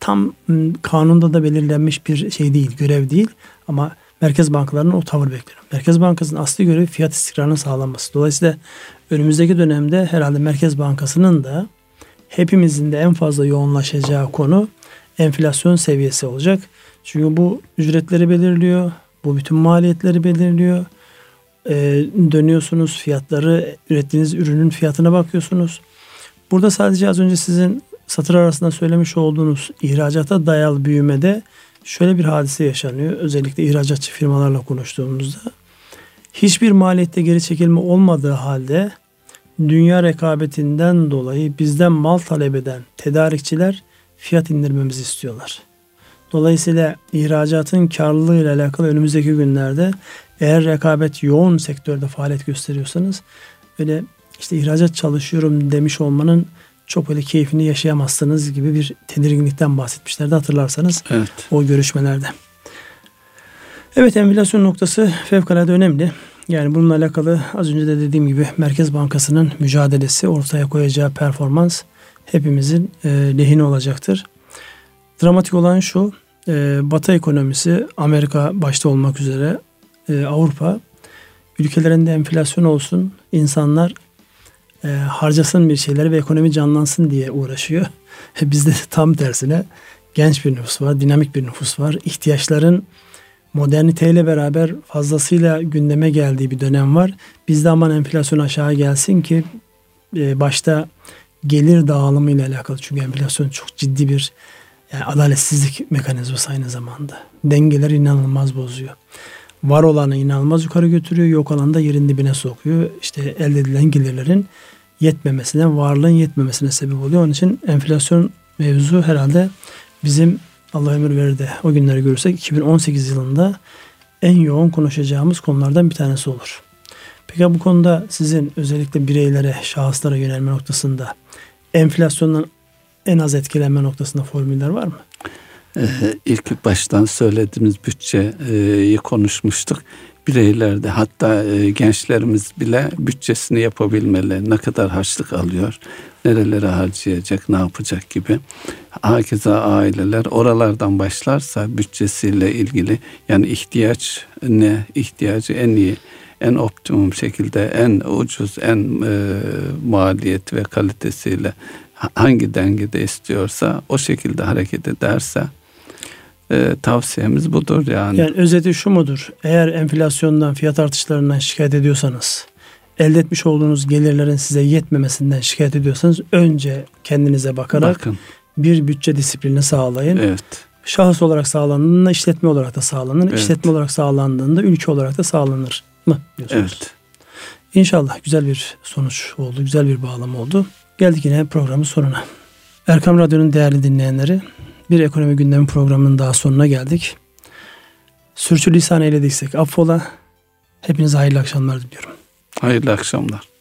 tam ıı, kanunda da belirlenmiş bir şey değil, görev değil ama merkez bankalarının o tavır bekliyorum. Merkez Bankası'nın asli görevi fiyat istikrarının sağlanması. Dolayısıyla önümüzdeki dönemde herhalde Merkez Bankası'nın da hepimizin de en fazla yoğunlaşacağı konu enflasyon seviyesi olacak. Çünkü bu ücretleri belirliyor, bu bütün maliyetleri belirliyor. Ee, dönüyorsunuz fiyatları, ürettiğiniz ürünün fiyatına bakıyorsunuz. Burada sadece az önce sizin satır arasında söylemiş olduğunuz ihracata dayalı büyümede şöyle bir hadise yaşanıyor. Özellikle ihracatçı firmalarla konuştuğumuzda hiçbir maliyette geri çekilme olmadığı halde dünya rekabetinden dolayı bizden mal talep eden tedarikçiler fiyat indirmemizi istiyorlar. Dolayısıyla ihracatın karlılığı ile alakalı önümüzdeki günlerde eğer rekabet yoğun sektörde faaliyet gösteriyorsanız öyle işte ihracat çalışıyorum demiş olmanın çok böyle keyfini yaşayamazsınız gibi bir tedirginlikten bahsetmişlerdi hatırlarsanız evet. o görüşmelerde. Evet enflasyon noktası fevkalade önemli. Yani bununla alakalı az önce de dediğim gibi Merkez Bankası'nın mücadelesi ortaya koyacağı performans hepimizin e, lehine olacaktır. Dramatik olan şu e, Batı ekonomisi Amerika başta olmak üzere e, Avrupa ülkelerinde enflasyon olsun insanlar e, harcasın bir şeyleri ve ekonomi canlansın diye uğraşıyor. Bizde tam tersine genç bir nüfus var, dinamik bir nüfus var. İhtiyaçların moderniteyle beraber fazlasıyla gündeme geldiği bir dönem var. Bizde aman enflasyon aşağı gelsin ki e, başta gelir dağılımı ile alakalı. Çünkü enflasyon çok ciddi bir yani adaletsizlik mekanizması aynı zamanda. Dengeleri inanılmaz bozuyor. Var olanı inanılmaz yukarı götürüyor, yok olanı da yerin dibine sokuyor. İşte elde edilen gelirlerin yetmemesine, varlığın yetmemesine sebep oluyor. Onun için enflasyon mevzu herhalde bizim Allah ömür verir o günleri görürsek 2018 yılında en yoğun konuşacağımız konulardan bir tanesi olur. Peki bu konuda sizin özellikle bireylere, şahıslara yönelme noktasında enflasyondan en az etkilenme noktasında formüller var mı? Ee, ilk baştan söylediğimiz bütçeyi konuşmuştuk bireylerde hatta e, gençlerimiz bile bütçesini yapabilmeli. Ne kadar harçlık alıyor, nerelere harcayacak, ne yapacak gibi. Hakeza aileler oralardan başlarsa bütçesiyle ilgili yani ihtiyaç ne, ihtiyacı en iyi, en optimum şekilde, en ucuz, en e, maliyet ve kalitesiyle hangi dengede istiyorsa o şekilde hareket ederse e, tavsiyemiz budur yani. Yani özeti şu mudur? Eğer enflasyondan, fiyat artışlarından şikayet ediyorsanız, elde etmiş olduğunuz gelirlerin size yetmemesinden şikayet ediyorsanız önce kendinize bakarak Bakın. bir bütçe disiplini sağlayın. Evet. Şahıs olarak sağlandığında işletme olarak da sağlanır. Evet. İşletme olarak sağlandığında ülke olarak da sağlanır mı diyorsunuz? Evet. İnşallah güzel bir sonuç oldu. Güzel bir bağlam oldu. Geldik yine programın sonuna. Erkam Radyo'nun değerli dinleyenleri bir ekonomi gündemi programının daha sonuna geldik. Sürçülisan eylediysek affola. Hepinize hayırlı akşamlar diliyorum. Hayırlı akşamlar.